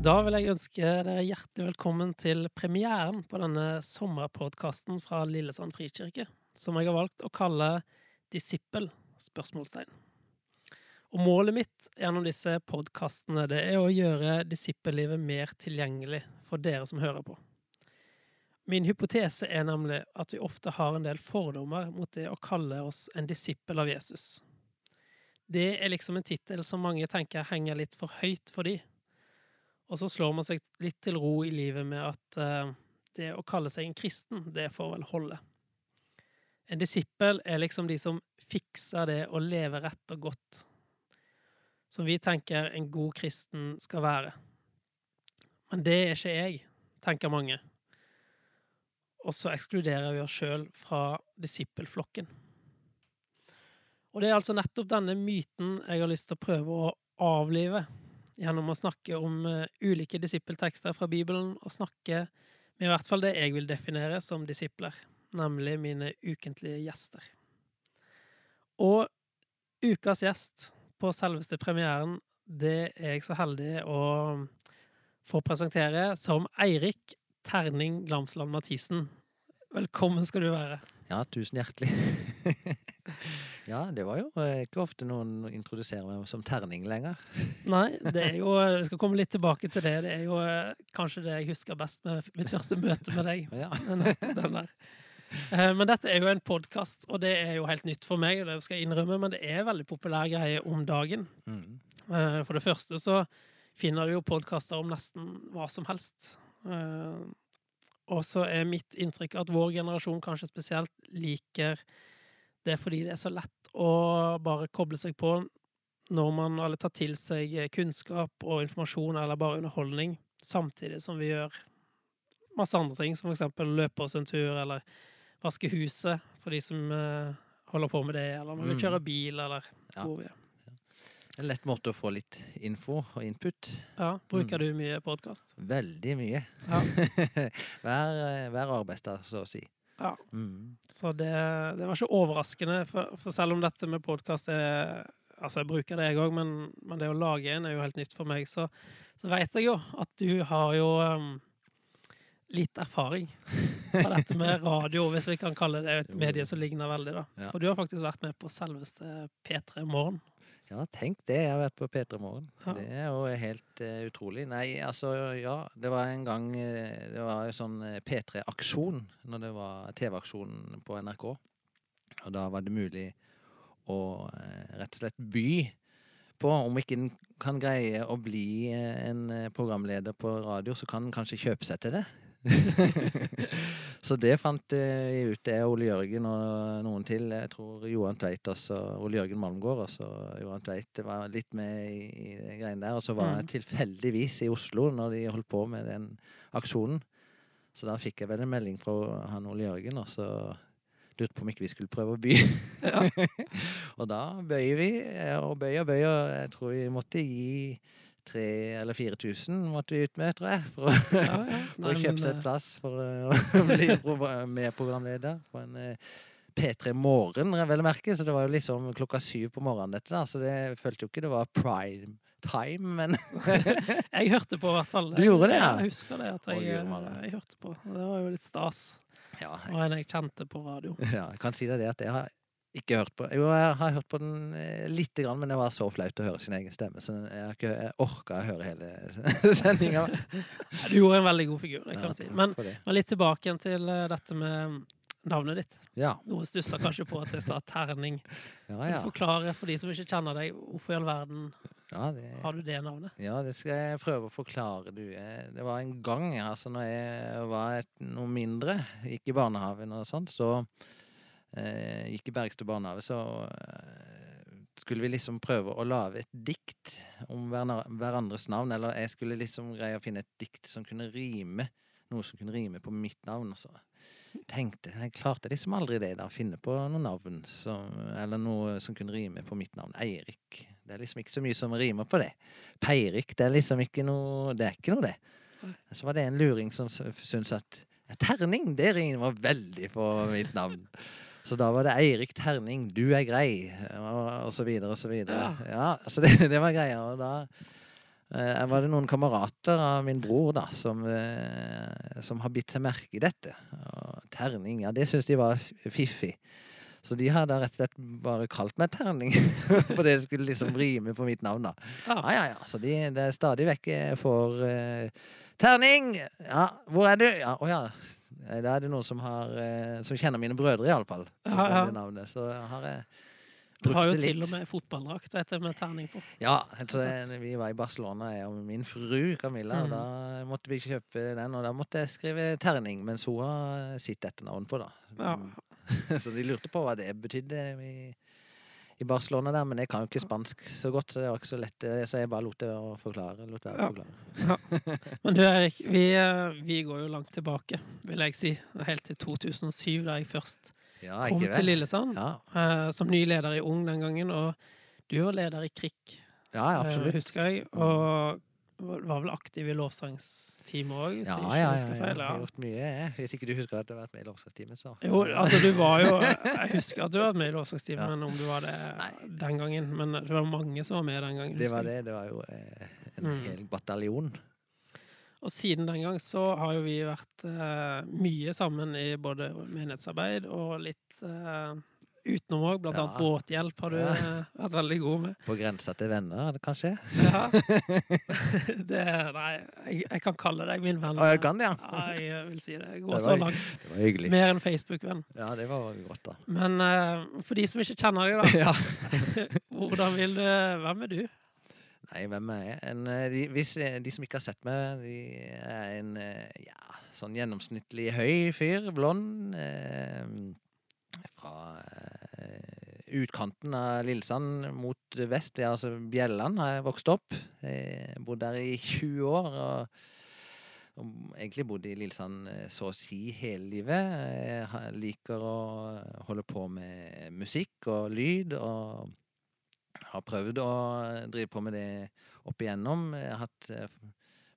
Da vil jeg ønske dere hjertelig velkommen til premieren på denne sommerpodkasten fra Lillesand frikirke, som jeg har valgt å kalle Disippel? spørsmålstegn. Og målet mitt gjennom disse podkastene er å gjøre disippellivet mer tilgjengelig for dere som hører på. Min hypotese er nemlig at vi ofte har en del fordommer mot det å kalle oss en disippel av Jesus. Det er liksom en tittel som mange tenker henger litt for høyt for de. Og så slår man seg litt til ro i livet med at uh, det å kalle seg en kristen, det får vel holde. En disippel er liksom de som fikser det å leve rett og godt, som vi tenker en god kristen skal være. Men det er ikke jeg, tenker mange. Og så ekskluderer vi oss sjøl fra disippelflokken. Og det er altså nettopp denne myten jeg har lyst til å prøve å avlive gjennom å snakke om uh, ulike disippeltekster fra Bibelen, og snakke med i hvert fall det jeg vil definere som disipler nemlig mine ukentlige gjester. Og ukas gjest på selveste premieren, det er jeg så heldig å få presentere som Eirik Terning Glamsland Mathisen. Velkommen skal du være. Ja, tusen hjertelig. ja, det var jo eh, ikke ofte noen introduserer meg som terning lenger. Nei, det er jo Vi skal komme litt tilbake til det. Det er jo eh, kanskje det jeg husker best med mitt første møte med deg. Ja. Den der. Eh, men dette er jo en podkast, og det er jo helt nytt for meg, det skal jeg innrømme, men det er veldig populær greie om dagen. Mm. Eh, for det første så finner du jo podkaster om nesten hva som helst. Eh, og så er mitt inntrykk at vår generasjon kanskje spesielt liker det fordi det er så lett å bare koble seg på når man alle tar til seg kunnskap og informasjon eller bare underholdning, samtidig som vi gjør masse andre ting, som for eksempel løpe oss en tur eller vaske huset for de som uh, holder på med det, eller når vi mm. kjører bil, eller ja. hvor vi er. En lett måte å få litt info og input. Ja, Bruker mm. du mye podkast? Veldig mye. Ja. hver, eh, hver arbeidsdag, så å si. Ja. Mm. Så det, det, var ikke overraskende, for, for selv om dette med podkast er Altså, jeg bruker det, jeg òg, men, men, det å lage en er jo helt nytt for meg. Så, så veit jeg jo at du har jo um, litt erfaring på dette med radio, hvis vi kan kalle det et medie som ligner veldig. da. Ja. For du har faktisk vært med på selveste P3 Morgen. Ja, tenk det. Jeg har vært på P3 Morgen. Ja. Det er jo helt uh, utrolig. Nei, altså, ja. Det var en gang eh, Det var jo sånn eh, P3-aksjon når det var TV-aksjonen på NRK. Og da var det mulig å rett og slett by på om ikke en kan greie å bli en programleder på radio, så kan en kanskje kjøpe seg til det. så det fant jeg ut. Det er Ole Jørgen og noen til. Jeg tror Johan Tveit også. Ole Jørgen Malmgård også. Johan Tveit var litt med i, de greiene der. Og så var jeg mm. tilfeldigvis i Oslo når de holdt på med den aksjonen. Så da fikk jeg vel en melding fra han Ole Jørgen, og så lurte på om ikke vi skulle prøve å by. Og da bøyer vi, og bøyer og bøyer. Jeg tror vi måtte gi 3000 eller 4000 måtte vi ut med, tror jeg. For, ja, ja. for å kjøpe seg et plass for å bli medprogramleder på en eh, P3 Morgen, vel å merke. Så det var jo liksom klokka syv på morgenen, dette da. Så det følte jo ikke det var prime time, men Jeg hørte på, i hvert fall. Du gjorde det, ja? Jeg husker det, at jeg, jeg, eh, jeg hørte på. Det var jo litt stas. Ja, jeg... Og en jeg kjente på radio. Ja, jeg kan si deg det at jeg har ikke hørt på Jo, jeg har hørt på den eh, lite grann, men det var så flaut å høre sin egen stemme, så jeg har ikke orka å høre hele sendinga. du gjorde en veldig god figur, jeg si. Men, litt tilbake igjen til uh, dette med navnet ditt. Ja. Noen stussa kanskje på at jeg sa terning. Ja, ja. Forklare for de som ikke kjenner deg, hvorfor i all verden ja, det, har du det navnet? Ja, det skal jeg prøve å forklare. Du. Det var en gang, altså når jeg var noe mindre, gikk i barnehagen og sånt, så eh, gikk i Bergstø barnehage, så eh, skulle vi liksom prøve å lage et dikt om hverandres navn. Eller jeg skulle liksom greie å finne et dikt som kunne rime. Noe som kunne rime på mitt navn. Og så tenkte jeg klarte liksom aldri det, da. Finne på noe navn som, Eller noe som kunne rime på mitt navn. Eirik. Det er liksom ikke så mye som rimer på det. Peirik, det er liksom ikke noe Det er ikke noe, det. Så var det en luring som syntes at terning, det rimer veldig på mitt navn. Så da var det Eirik Terning, du er grei, og, så videre og så videre. Ja, ja så det, det, var greia. Og da Eh, var det noen kamerater av min bror da, som, eh, som har bitt seg merke i dette. Og terning, ja, det syns de var fiffig. Så de har da rett og slett bare kalt meg Terning, for det skulle liksom rime på mitt navn, da. Ja. Ja, ja, ja. Så de, det er stadig vekk jeg får eh, Terning! Ja, hvor er du? Ja, å ja. Eh, Da er det noen som har eh, Som kjenner mine brødre, iallfall. Ja, ja. det navnet. Så har jeg brukt det litt. Du har jo til og med fotballdrakt vet du, med terning på. Ja, så sant. vi var i Barcelona, jeg og min fru Camilla, og Mm. da måtte vi kjøpe den, og da måtte jeg skrive terning, mens hun har sitt etternavn på, da. Ja. Så de lurte på hva det betydde i, i Barcelona der, men jeg kan jo ikke spansk så godt, så det var ikke så lett, eh, så jeg bare lot det å forklare. Lot være å Ja. forklare. Men du Erik, vi, eh, vi går jo langt tilbake, vil jeg si. Helt til 2007, da jeg først Ja, kom til? Lillesand. Ja, eh, som ny leder i Ung den gangen. Og du var leder i KRIK, ja eh, absolutt. husker jeg. Og var vel aktiv i lovsangsteamet òg, Ja, ja, ja, ja. Jeg har gjort mye, jeg. Hvis ikke du husker at du har vært med i lovsangsteamet, så Jo, altså du var jo Jeg husker at du var med i lovsangsteamet, Ja. men om du var det Nei. den gangen Men det var mange som var med den gangen. Det var det. Det var jo eh, en Mm. hel bataljon. Og siden den gang så har jo vi vært eh, mye sammen i både menighetsarbeid og litt eh, utenom òg. Blant Ja. annet båthjelp har du Ja. eh, vært veldig god med. På grensa til venner, det kanskje? Ja. det Nei, jeg, jeg kan kalle deg min venn. Å, jeg kan det, ja. Ja, jeg vil si det. Jeg Det går var så langt. Det var hyggelig. Mer enn Facebook-venn. Ja, det var godt, da. Men uh, for de som ikke kjenner deg, da. Ja. Hvordan vil du Hvem er du? Nei, hvem er jeg? En, eh, de, hvis, eh, de som ikke har sett meg, de er en eh, ja, sånn gjennomsnittlig høy fyr, blond. Eh, fra eh, utkanten av Lillesand mot vest. Ja, altså Bjelland har jeg vokst opp. Jeg bodde der i 20 år. og og egentlig bodd i Lillesand eh, så å si hele livet. Jeg liker å holde på med musikk og lyd, og har prøvd å drive på med det opp igjennom. Jeg har hatt eh,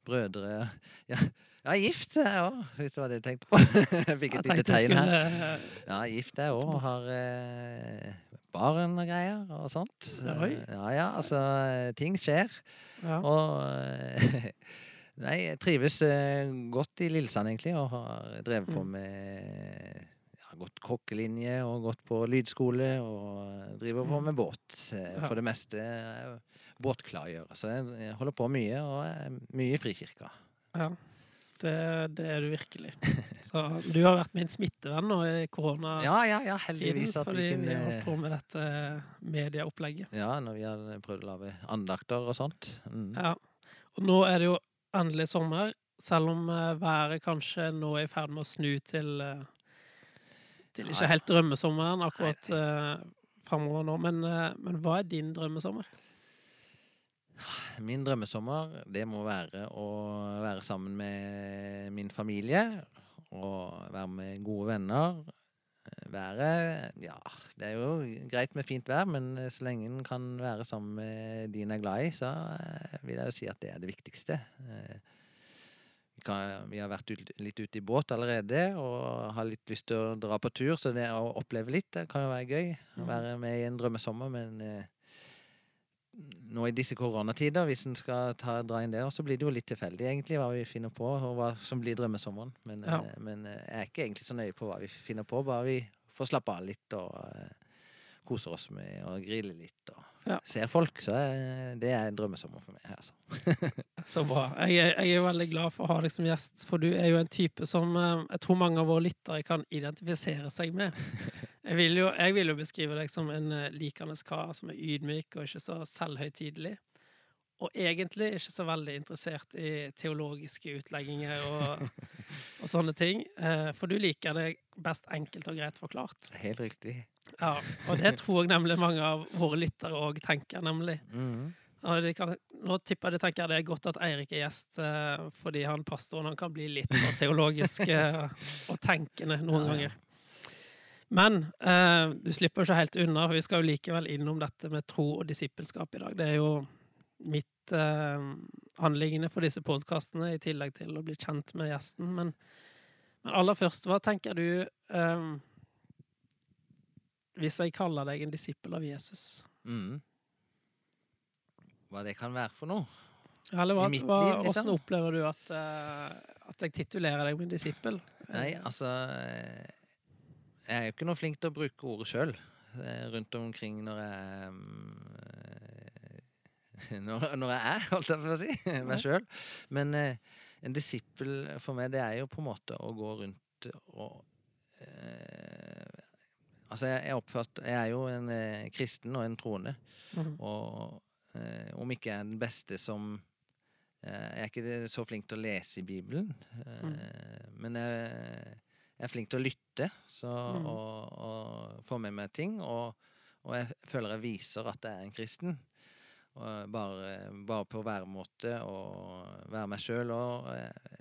brødre Ja, ja gift er jeg òg, hvis det var det du tenkte på. Jeg fikk et lite tegn her. Ja, gift er jeg òg. Har eh, barn og greier og sånt. Oi. Ja ja, altså ting skjer. ja. Og eh, Nei, jeg trives eh, godt i Lillesand, egentlig, og har drevet på Mm. med gått kokkelinje og gått på lydskole og driver på Mm. med båt. eh, For det meste jeg. Så jeg- holder på mye, og er mye i frikirka. Ja, det, det er du virkelig. Så du har vært min smittevenn nå i koronatiden, Ja, ja, ja, heldigvis at fordi vi vi har holdt på med dette medieopplegget. Ja, når vi har prøvd å lage andakter og sånt. Mm. Ja. Og nå er det jo endelig sommer, selv om eh, været kanskje nå er i ferd med å snu til eh, til ikke helt drømmesommeren akkurat uh, framover nå. Men, uh, men hva er din drømmesommer? Min drømmesommer, det må være å være sammen med min familie. Og være med gode venner. Været Være Ja, det er jo greit med fint vær, men så lenge en kan være sammen med de en er glad i, så eh, vil jeg jo si at det er det viktigste. Eh, Vi, kan, vi har vært ut, litt ute i båt allerede og har litt lyst til å dra på tur, så det å oppleve litt det kan jo være gøy. Å være med i en drømmesommer, men eh, nå i disse koronatider, hvis en skal ta, dra inn det, så blir det jo litt tilfeldig egentlig hva vi finner på, og hva som blir drømmesommeren. Men, Ja. eh, men eh, jeg er ikke egentlig så nøye på hva vi finner på, bare vi får slappe av litt og uh, koser oss med å grille litt og Ja. ser folk. Så uh, det er en drømmesommer for meg. Altså. Så bra. Jeg, er- jeg er veldig glad for å ha deg som gjest, for du er jo en type som uh, jeg tror mange av våre lyttere kan identifisere seg med. Jeg vil jo, jeg vil jo beskrive deg som en eh, likende kar som er ydmyk og ikke så selvhøytidelig. Og egentlig ikke så veldig interessert i teologiske utlegginger og, og sånne ting. Eh, For du liker det best enkelt og greit forklart. Helt riktig. Ja, Og det tror jeg nemlig mange av våre lyttere òg tenker, nemlig. Mm de kan, nå tipper jeg det tenker det er godt at Eirik er gjest, eh, fordi han pastoren han kan bli litt for teologisk og tenkende noen ganger. Men eh, du slipper ikke helt unna, for vi skal jo likevel innom dette med tro og disippelskap i dag. Det er jo mitt eh, anliggende for disse podkastene, i tillegg til å bli kjent med gjesten. Men, men aller først, hva tenker du eh, hvis jeg kaller deg en disippel av Jesus? Mm. Hva det kan være for noe? Eller hva, I mitt hva, liv, liksom. Hvordan opplever du at, eh, at jeg titulerer deg min disippel? Nei, altså eh, Jeg er jo ikke noe flink til å bruke ordet sjøl rundt omkring når jeg eh, når, når jeg er, holdt jeg på å si, meg sjøl. Men eh, en disippel for meg, det er jo på en måte å gå rundt og eh, Altså, jeg, jeg oppført, Jeg er jo en eh, kristen og en troende. Mhm. Og eh, om ikke jeg er den beste som eh, Jeg er ikke så flink til å lese i Bibelen, eh, men jeg, jeg er flink til å lytte så, Mm. og, og få med meg ting. Og, og jeg føler jeg viser at jeg er en kristen. Og bare, bare på væremåte og være meg sjøl. Og eh,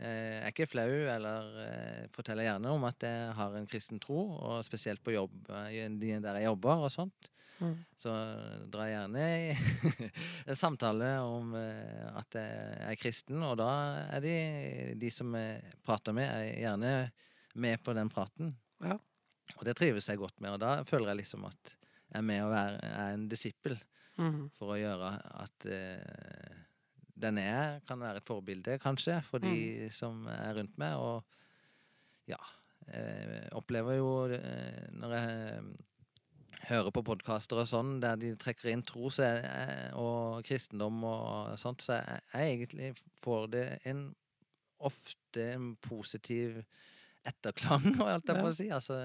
jeg er ikke flau, eller eh, forteller gjerne om at jeg har en kristen tro, og spesielt på jobb, eh, der jeg jobber og sånt. Mm. Så drar jeg gjerne i en samtale om at jeg er kristen, og da er de, de som jeg prater med, er gjerne med på den praten. Ja. Og det trives jeg godt med, og da føler jeg liksom at jeg er med å være er en disippel Mhm. for å gjøre at eh, den er, kan være et forbilde, kanskje, for de som er rundt meg. Og ja, jeg opplever jo eh, når jeg hører på podkaster og sånn, der de trekker inn tro jeg, jeg- og kristendom og sånt, så jeg, jeg egentlig får det en ofte en positiv etterklang, holdt jeg Ja. på å si. Altså,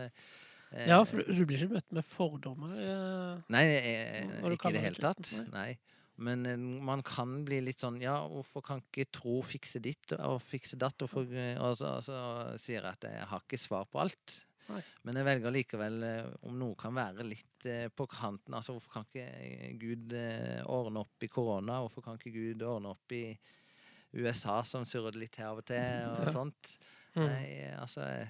eh, Ja, for du, blir ikke møtt med fordommer. eh, Nei, jeg, jeg, du ikke i det hele tatt. Nei. Men eh, man kan bli litt sånn Ja, hvorfor kan ikke tro fikse ditt og fikse datt? Og, for, og, så, og så sier jeg at jeg har ikke svar på alt. Nei. Men jeg velger likevel, eh, om noe kan være litt eh, på kanten Altså, hvorfor kan ikke eh, Gud eh, ordne opp i korona? Hvorfor kan ikke Gud ordne opp i USA, som surrer litt her av og til, og Ja. sånt? Nei, altså jeg,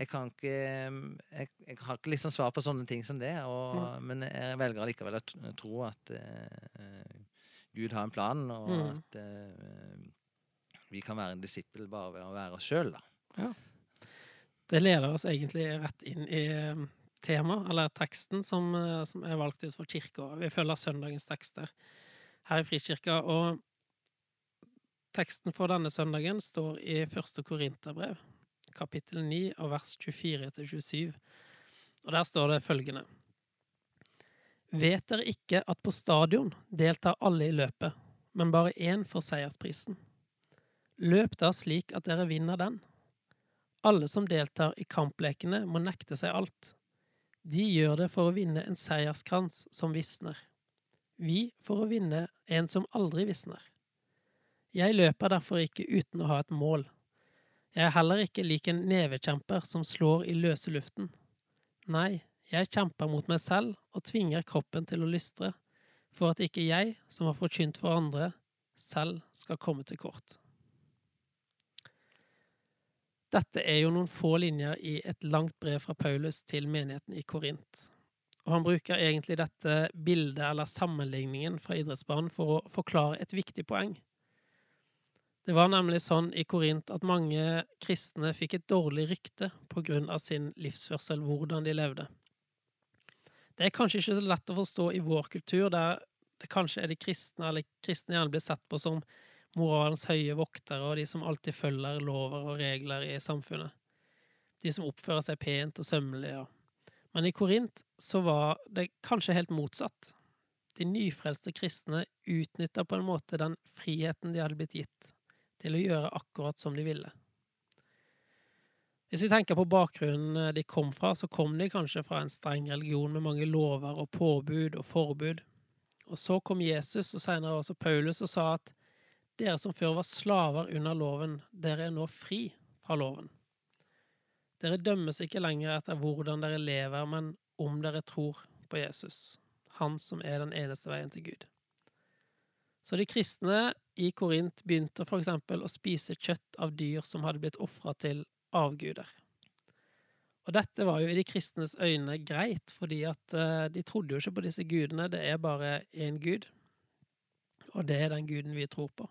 jeg kan ikke jeg, jeg har ikke liksom svar på sånne ting som det, og, men jeg velger allikevel å tro at uh, Gud har en plan, og Mm. at uh, vi kan være en disippel bare ved å være oss sjøl, da. Ja. Det leder oss egentlig rett inn i eh, temaet, eller teksten, som, som er valgt ut for kirka. Vi følger søndagens tekster her i Frikirka, og teksten for denne søndagen står i første Korinterbrev, kapittel 9, og vers 24-27. Og der står det følgende. Vet dere ikke at på stadion deltar alle i løpet, men bare én får seiersprisen? Løp da slik at dere vinner den. Alle som deltar i kamplekene, må nekte seg alt. De gjør det for å vinne en seierskrans som visner. Vi for å vinne en som aldri visner. Jeg løper derfor ikke uten å ha et mål. Jeg er heller ikke lik en nevekjemper som slår i løse luften. Nei, jeg kjemper mot meg selv og tvinger kroppen til å lystre, for at ikke jeg, som har forkynt for andre, selv skal komme til kort. Dette er jo noen få linjer i et langt brev fra Paulus til menigheten i Korint. Og han bruker egentlig dette bildet eller sammenligningen fra idrettsbanen for å forklare et viktig poeng. Det var nemlig sånn i Korint at mange kristne fikk et dårlig rykte på grunn av sin livsførsel, hvordan de levde. Det er kanskje ikke så lett å forstå i vår kultur, der det kanskje er de kristne, eller kristne gjerne blir sett på som moralens høye voktere og de som alltid følger lover og regler i samfunnet. De som oppfører seg pent og sømmelig. Ja. Men i Korint så var det kanskje helt motsatt. De nyfrelste kristne utnytta på en måte den friheten de hadde blitt gitt, til å gjøre akkurat som de ville. Hvis vi tenker på bakgrunnen de kom fra, så kom de kanskje fra en streng religion med mange lover og påbud og forbud. Og så kom Jesus, og senere også Paulus, og sa at dere som før var slaver under loven, dere er nå fri fra loven. Dere dømmes ikke lenger etter hvordan dere lever, men om dere tror på Jesus, han som er den eneste veien til Gud. Så de kristne i Korint begynte for eksempel å spise kjøtt av dyr som hadde blitt ofra til avguder. Og dette var jo i de kristnes øyne greit, fordi at eh, de trodde jo ikke på disse gudene, det er bare én gud, og det er den guden vi tror på.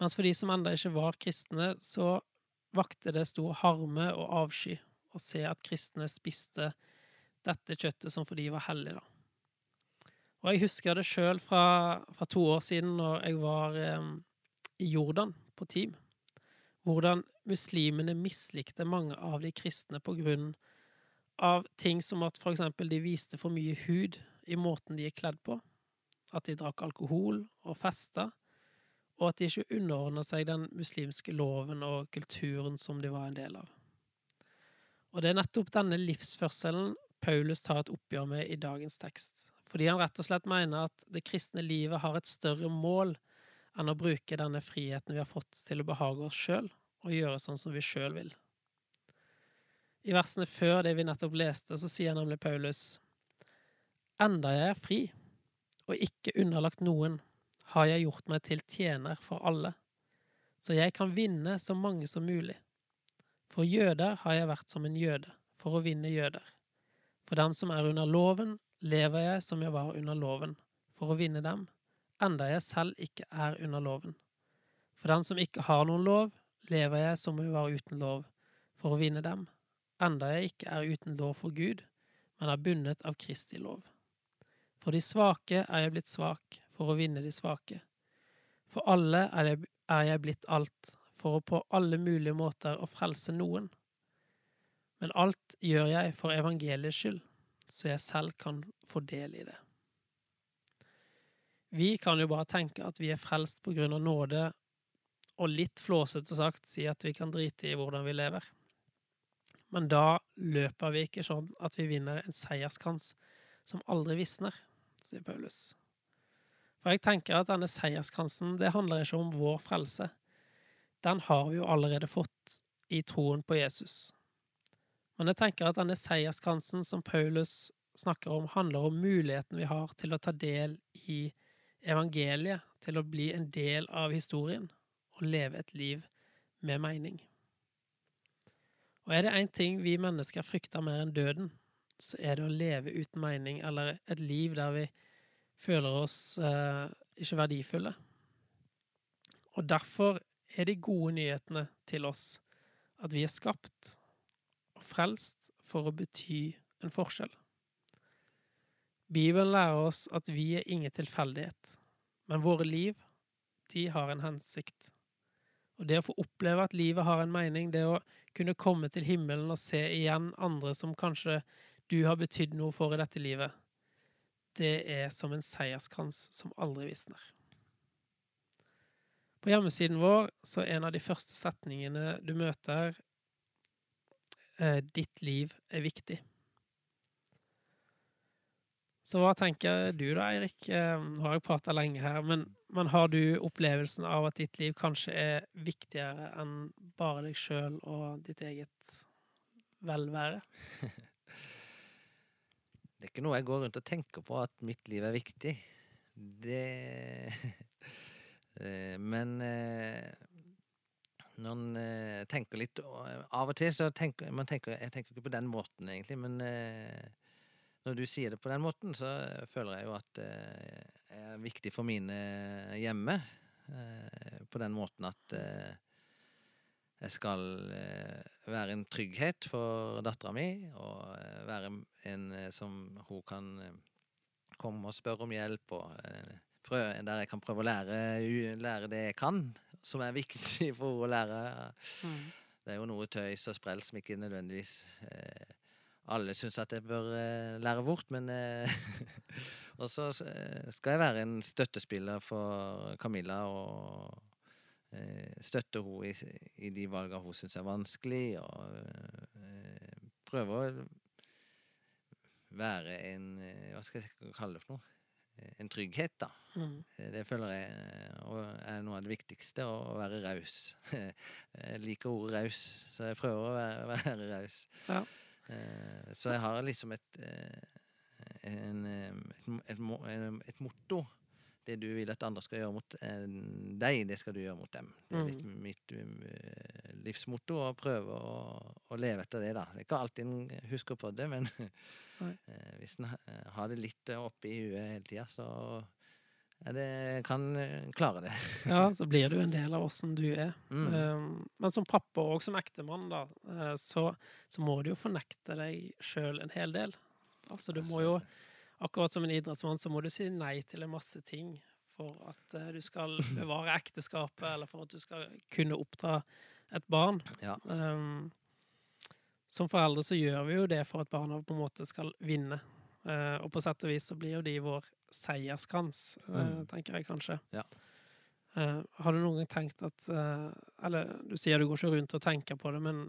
Mens for de som ennå ikke var kristne, så vakte det stor harme og avsky å se at kristne spiste dette kjøttet som for de var hellig, da. Og jeg husker det sjøl fra, fra, to år siden, når jeg var eh, i Jordan på team. Hvordan muslimene mislikte mange av de kristne på grunn av ting som at for eksempel de viste for mye hud i måten de gikk kledd på, at de drakk alkohol og festa, og at de ikke underordna seg den muslimske loven og kulturen som de var en del av. Og det er nettopp denne livsførselen Paulus tar et oppgjør med i dagens tekst, fordi han rett og slett mener at det kristne livet har et større mål enn å bruke denne friheten vi har fått til å behage oss sjøl og gjøre sånn som vi sjøl vil. I versene før det vi nettopp leste, så sier nemlig Paulus Enda jeg er fri og ikke underlagt noen, har jeg gjort meg til tjener for alle, så jeg kan vinne så mange som mulig. For jøder har jeg vært som en jøde, for å vinne jøder. For dem som er under loven, lever jeg som jeg var under loven, for å vinne dem, enda jeg selv ikke er under loven. For den som ikke har noen lov, lever jeg som jeg var uten lov, for å vinne dem, enda jeg ikke er uten lov for Gud, men er bundet av Kristi lov. For de svake er jeg blitt svak, for å vinne de svake. For alle er jeg, er jeg blitt alt, for å på alle mulige måter å frelse noen. Men alt gjør jeg for evangeliets skyld, så jeg selv kan få del i det. Vi kan jo bare tenke at vi er frelst på grunn av nåde, og litt flåsete sagt si at vi kan drite i hvordan vi lever. Men da løper vi ikke sånn at vi vinner en seierskrans som aldri visner, sier Paulus. For jeg tenker at denne seierskransen, det handler ikke om vår frelse. Den har vi jo allerede fått i troen på Jesus. Men jeg tenker at denne seierskransen som Paulus snakker om, handler om muligheten vi har til å ta del i evangeliet, til å bli en del av historien og leve et liv med mening. Og er det én ting vi mennesker frykter mer enn døden, så er det å leve uten mening, eller et liv der vi føler oss eh, ikke verdifulle. Og derfor er de gode nyhetene til oss at vi er skapt frelst for å bety en forskjell. Bibelen lærer oss at vi er ingen tilfeldighet, men våre liv, de har en hensikt. Og det å få oppleve at livet har en mening, det å kunne komme til himmelen og se igjen andre som kanskje du har betydd noe for i dette livet, det er som en seierskrans som aldri visner. På hjemmesiden vår så er en av de første setningene du møter, 'Ditt liv er viktig'. Så hva tenker du da, Eirik? Eh, nå har jeg prata lenge her, men men har du opplevelsen av at ditt liv kanskje er viktigere enn bare deg sjøl og ditt eget velvære? Det er ikke noe jeg går rundt og tenker på, at mitt liv er viktig. Det eh, Men eh, når en eh, tenker litt Av og til så tenker tenker, Jeg tenker ikke på den måten, egentlig, men når du sier det på den måten, så føler jeg jo at det er viktig for mine hjemme. Eh, på den måten at eh, jeg skal eh, være en trygghet for dattera mi, og være en som hun kan komme og spørre om hjelp, og der jeg kan prøve å lære, lære, det jeg kan, som er viktig for henne å lære. Mm. Det er jo noe tøys og sprell som ikke nødvendigvis eh, alle syns at jeg bør eh, lære bort, men eh, Og så eh, skal jeg være en støttespiller for Camilla og eh, støtte henne i, i, de valgene hun syns er vanskelig, og eh, prøve å være en Hva skal jeg kalle det for noe? En trygghet, da. Mm. Det føler jeg er noe av det viktigste, å være raus. Jeg liker ordet raus, så jeg prøver å være, være raus. Ja. Så jeg har liksom et en, et, et, et, motto. Det du vil at andre skal gjøre mot deg, det skal du gjøre mot dem. Det er litt mm. mitt uh, livsmotto, og prøve å, å, leve etter det, da. Det er ikke alltid en husker på det, men uh, hvis en har det litt oppe i huet hele tida, så ja, det kan klare det. ja, så blir du en del av åssen du er. Mm. Um, men som pappa og som ektemann, da, så, så, må du jo fornekte deg sjøl en hel del. Altså, du må jo akkurat som en idrettsmann så må du si nei til en masse ting for at uh, du skal bevare ekteskapet, eller for at du skal kunne oppdra et barn. Ja. Um, som foreldre så gjør vi jo det for at barna på en måte skal vinne. Uh, og på sett og vis så blir jo de vår seierskrans, mm. uh, tenker jeg kanskje. Ja. Uh, har du noen gang tenkt at eh, Eller du sier du går ikke rundt og tenker på det, men,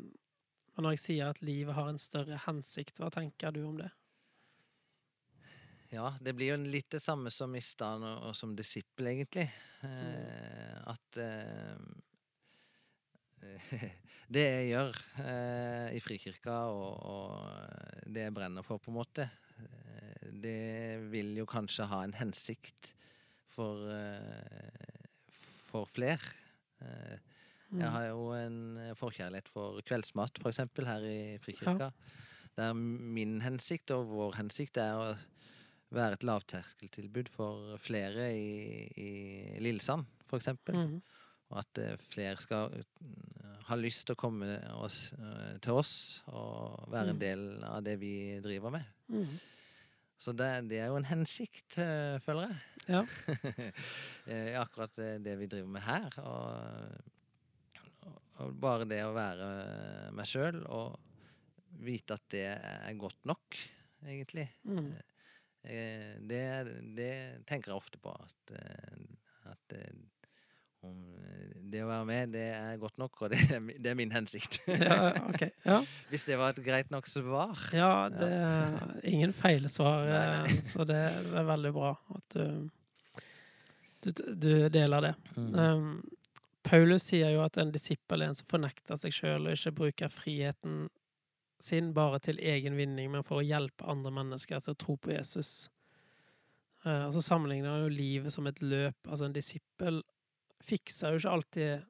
men når jeg sier at livet har en større hensikt, hva tenker du om det? Ja, det blir jo litt det samme som i stad og, og som disippel, egentlig. Mm. at eh, Det jeg gjør eh, i Frikirka, og, og det jeg brenner for, på en måte, eh, det vil jo kanskje ha en hensikt for, eh, for flere. Eh, Mm. jeg har jo en forkjærlighet for kveldsmat, for eksempel, her i Frikirka. Der min hensikt og vår hensikt er å være et lavterskeltilbud for flere i, i Lillesand, for eksempel. Mm. Og at eh, flere skal eh, ha lyst til å komme oss, eh, til oss og være en Mm. del av det vi driver med. Mm. Så det, det er jo en hensikt, føler jeg. Ja. Akkurat det, vi driver med her. Og, og bare det å være meg sjøl og vite at det er godt nok, egentlig. Mm. Det, det tenker jeg ofte på. At, at om det å være med, det er godt nok, og det er, det er min hensikt. ja, ok. Ja. Hvis det var et greit nok svar. Ja, det er ingen feilsvar, Nei, nei. eh, så det er veldig bra at du, du, du deler det. Mm. Um, Paulus sier jo at en disippel er en som fornekter seg sjøl og ikke bruker friheten sin bare til egen vinning, men for å hjelpe andre mennesker til å tro på Jesus. Uh, og så sammenligner han jo livet som et løp. Altså, en disippel fikser jo ikke alltid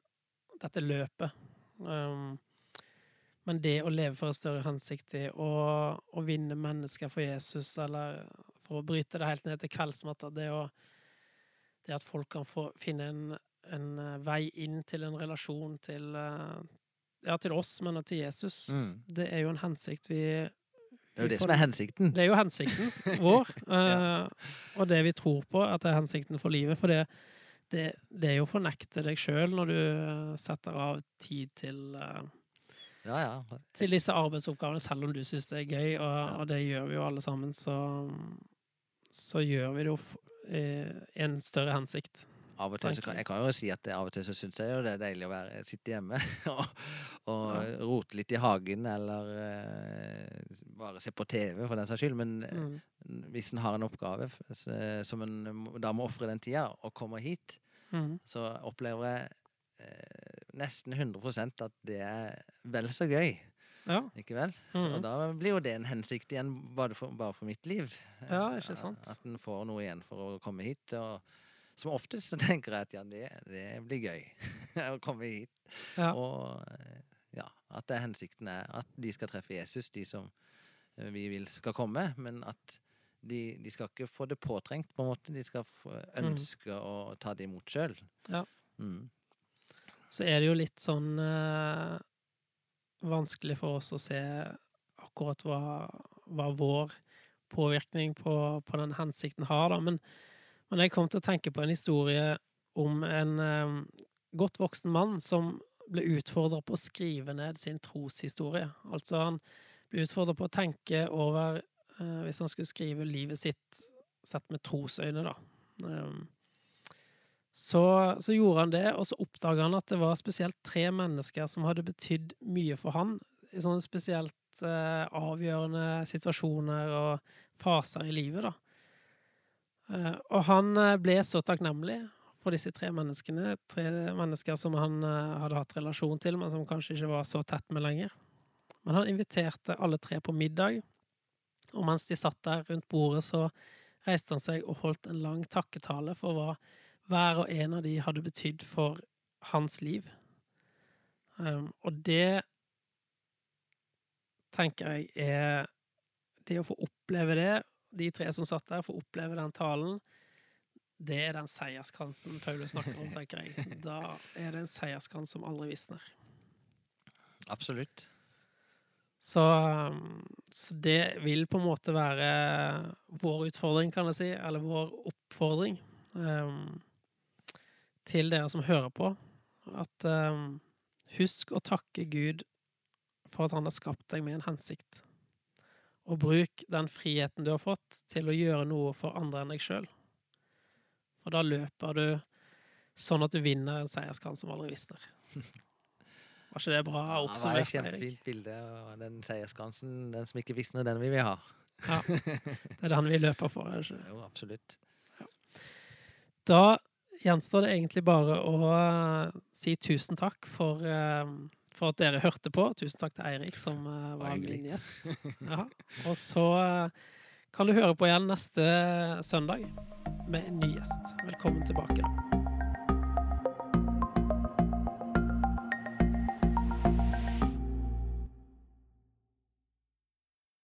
dette løpet. Um, men det å leve for en større hensikt, i å, å vinne mennesker for Jesus, eller for å bryte det helt ned til kveldsmatta, det, å, det at folk kan få finne en, en eh, vei inn til en relasjon til eh, Ja, til oss, men også til Jesus. Mm. Det er jo en hensikt vi Det er jo det som er hensikten. det er jo hensikten vår, eh, og det vi tror på at det er hensikten for livet. For det, det, det er jo å fornekte deg sjøl når du eh, setter av tid til, uh, Ja, ja. til disse arbeidsoppgavene, selv om du syns det er gøy, og, Ja. og det gjør vi jo alle sammen, så, så gjør vi det jo i en større hensikt. Av og til kan, jeg. kan jo si at av og til så syns jeg jo det er deilig å være, sitte hjemme og, og Ja. rote litt i hagen, eller uh, bare se på TV, for den saks skyld. Men eh, Mm. hvis en har en oppgave som en da må ofre den tida, og kommer hit, Mm. så opplever jeg eh, nesten 100% at det er vel så gøy. Ja. Ikke vel? Mm. Og da blir jo det en hensikt igjen, bare for, bare for mitt liv. Ja, ikke sant? At en får noe igjen for å komme hit. Og som oftest så tenker jeg at ja, det, det blir gøy å komme hit. Ja. Og eh, ja, at det er hensikten er at de skal treffe Jesus, de som eh, vi vil skal komme. Men at de, de skal ikke få det påtrengt, på en måte. De skal få ønske å ta det imot sjøl. Mm. Ja. Mm. så er det jo litt sånn eh, vanskelig for oss å se akkurat hva, hva vår påvirkning på, på den hensikten har, da. Men, men jeg kom til å tenke på en historie om en eh, godt voksen mann som ble utfordra på å skrive ned sin troshistorie. Altså, han ble utfordra på å tenke over hvis han skulle skrive livet sitt sett med trosøyne, da. Um, så, så gjorde han det, og så oppdaga han at det var spesielt tre mennesker som hadde betydd mye for han i sånne spesielt eh, avgjørende situasjoner og faser i livet, da. Eh, og han eh, ble så takknemlig for disse tre menneskene. Tre mennesker som han eh, hadde hatt relasjon til, men som kanskje ikke var så tett med lenger. Men han inviterte alle tre på middag, og mens de satt der rundt bordet, så reiste han seg og holdt en lang takketale for hva hver og en av de hadde betydd for hans liv. Um, og det tenker jeg er Det å få oppleve det, de tre som satt der, få oppleve den talen, det er den seierskransen Paulus snakker om, tenker jeg. Da er det en seierskrans som aldri visner. Absolutt. Så, um, så det vil på en måte være vår utfordring, kan jeg si, eller vår oppfordring um, til dere som hører på, at um, husk å takke Gud for at han har skapt deg med en hensikt. Og bruk den friheten du har fått, til å gjøre noe for andre enn deg sjøl. For da løper du sånn at du vinner en seierskrans som aldri visner. Var ikke det bra Ja, det var et oppsummert, kjempefint bilde. Og den seiersgransen, den som ikke visner, den vil vi ha. Ja. Det er den vi løper for, er det ikke? Jo, absolutt. Da gjenstår det egentlig bare å eh, si tusen takk for, eh, for at dere hørte på. Tusen takk til Eirik, som eh, var min gjest. Ja. Og så kan du høre på igjen neste søndag med en ny gjest. Velkommen tilbake, da.